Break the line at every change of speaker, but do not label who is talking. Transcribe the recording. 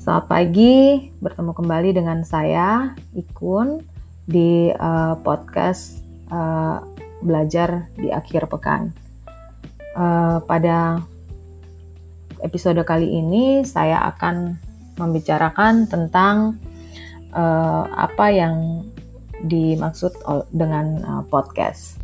Selamat pagi, bertemu kembali dengan saya Ikun di uh, podcast uh, belajar di akhir pekan. Uh, pada episode kali ini saya akan membicarakan tentang uh, apa yang dimaksud dengan uh, podcast.